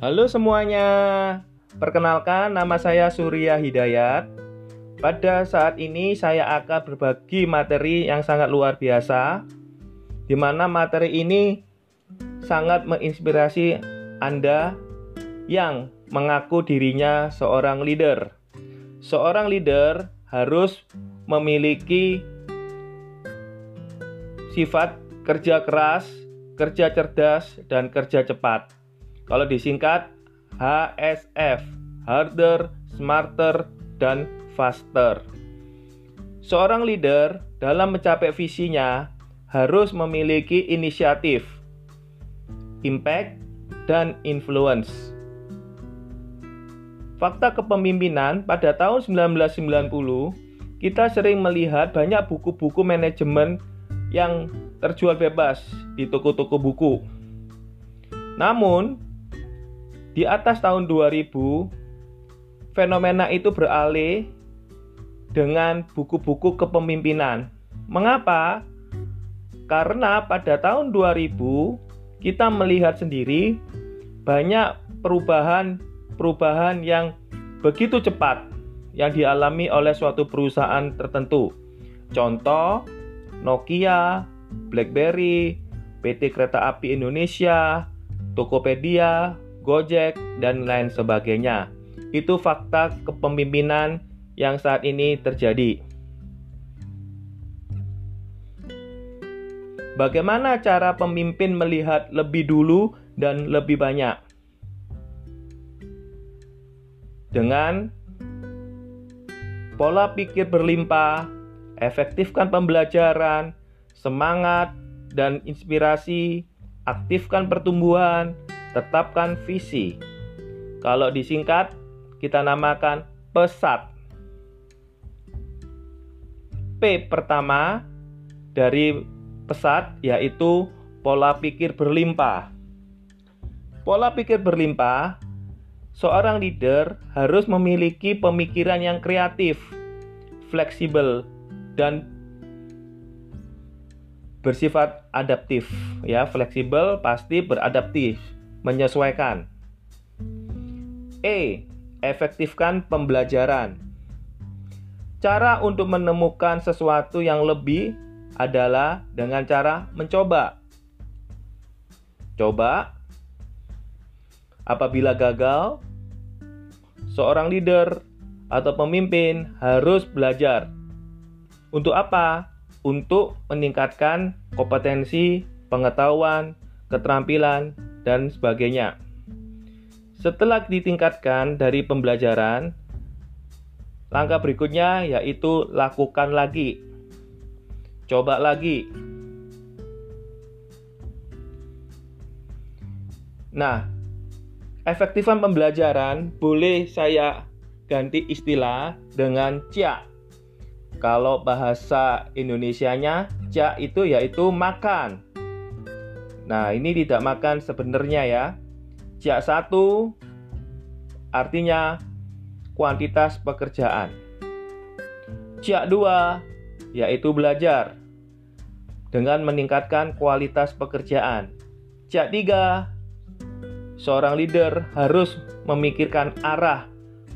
Halo semuanya, perkenalkan nama saya Surya Hidayat. Pada saat ini saya akan berbagi materi yang sangat luar biasa, di mana materi ini sangat menginspirasi Anda yang mengaku dirinya seorang leader. Seorang leader harus memiliki sifat kerja keras, kerja cerdas, dan kerja cepat. Kalau disingkat HSF, harder, smarter, dan faster. Seorang leader dalam mencapai visinya harus memiliki inisiatif, impact, dan influence. Fakta kepemimpinan pada tahun 1990, kita sering melihat banyak buku-buku manajemen yang terjual bebas di toko-toko buku. Namun, di atas tahun 2000, fenomena itu beralih dengan buku-buku kepemimpinan. Mengapa? Karena pada tahun 2000 kita melihat sendiri banyak perubahan-perubahan yang begitu cepat yang dialami oleh suatu perusahaan tertentu. Contoh, Nokia, BlackBerry, PT Kereta Api Indonesia, Tokopedia, Gojek, dan lain sebagainya. Itu fakta kepemimpinan yang saat ini terjadi. Bagaimana cara pemimpin melihat lebih dulu dan lebih banyak? Dengan pola pikir berlimpah, efektifkan pembelajaran, semangat, dan inspirasi, aktifkan pertumbuhan, tetapkan visi. Kalau disingkat, kita namakan pesat. P pertama dari pesat yaitu pola pikir berlimpah. Pola pikir berlimpah, seorang leader harus memiliki pemikiran yang kreatif, fleksibel, dan bersifat adaptif ya fleksibel pasti beradaptif menyesuaikan. E efektifkan pembelajaran. Cara untuk menemukan sesuatu yang lebih adalah dengan cara mencoba. Coba. Apabila gagal seorang leader atau pemimpin harus belajar. Untuk apa? Untuk meningkatkan kompetensi, pengetahuan, keterampilan, dan sebagainya. Setelah ditingkatkan dari pembelajaran, langkah berikutnya yaitu lakukan lagi. Coba lagi. Nah, efektifan pembelajaran boleh saya ganti istilah dengan CIA kalau bahasa Indonesianya, ja itu yaitu makan. Nah, ini tidak makan sebenarnya ya. Ja satu artinya kuantitas pekerjaan. Ja dua yaitu belajar dengan meningkatkan kualitas pekerjaan. Ja tiga seorang leader harus memikirkan arah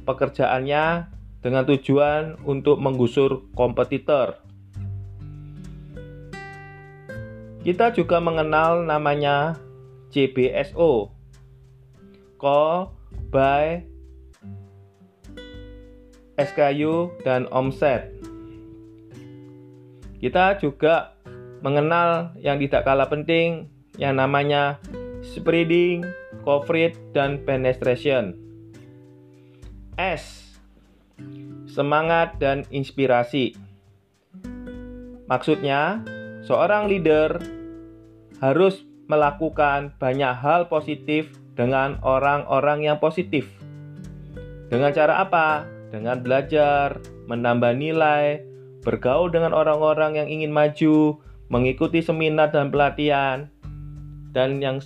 pekerjaannya dengan tujuan untuk menggusur kompetitor. Kita juga mengenal namanya CBSO, Call, Buy, SKU, dan Omset. Kita juga mengenal yang tidak kalah penting yang namanya spreading, coverage, dan penetration. S semangat, dan inspirasi. Maksudnya, seorang leader harus melakukan banyak hal positif dengan orang-orang yang positif. Dengan cara apa? Dengan belajar, menambah nilai, bergaul dengan orang-orang yang ingin maju, mengikuti seminar dan pelatihan, dan yang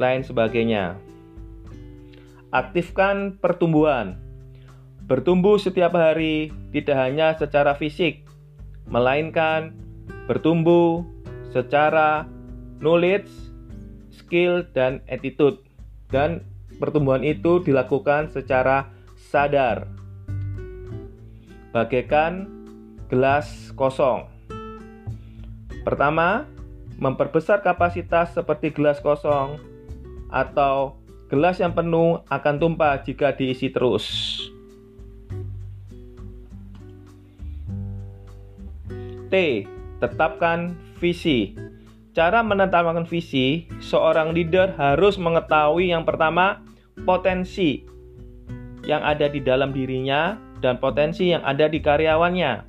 lain sebagainya. Aktifkan pertumbuhan Bertumbuh setiap hari tidak hanya secara fisik, melainkan bertumbuh secara knowledge, skill, dan attitude. Dan pertumbuhan itu dilakukan secara sadar. Bagaikan gelas kosong. Pertama, memperbesar kapasitas seperti gelas kosong atau gelas yang penuh akan tumpah jika diisi terus. T. Tetapkan visi. Cara menetapkan visi, seorang leader harus mengetahui yang pertama potensi yang ada di dalam dirinya dan potensi yang ada di karyawannya.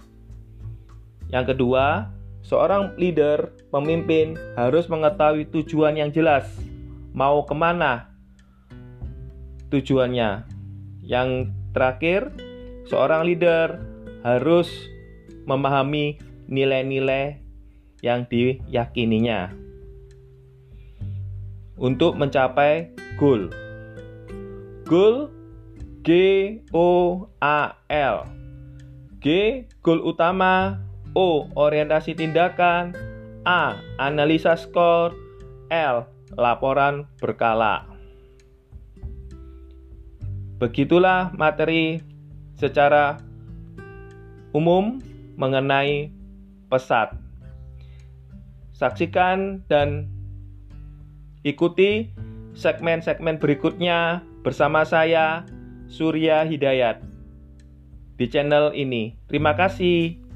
Yang kedua, seorang leader, pemimpin harus mengetahui tujuan yang jelas, mau ke mana tujuannya. Yang terakhir, seorang leader harus memahami nilai-nilai yang diyakininya untuk mencapai goal. Goal G O A L. G goal utama, O orientasi tindakan, A analisa skor, L laporan berkala. Begitulah materi secara umum mengenai pesat. Saksikan dan ikuti segmen-segmen berikutnya bersama saya Surya Hidayat di channel ini. Terima kasih.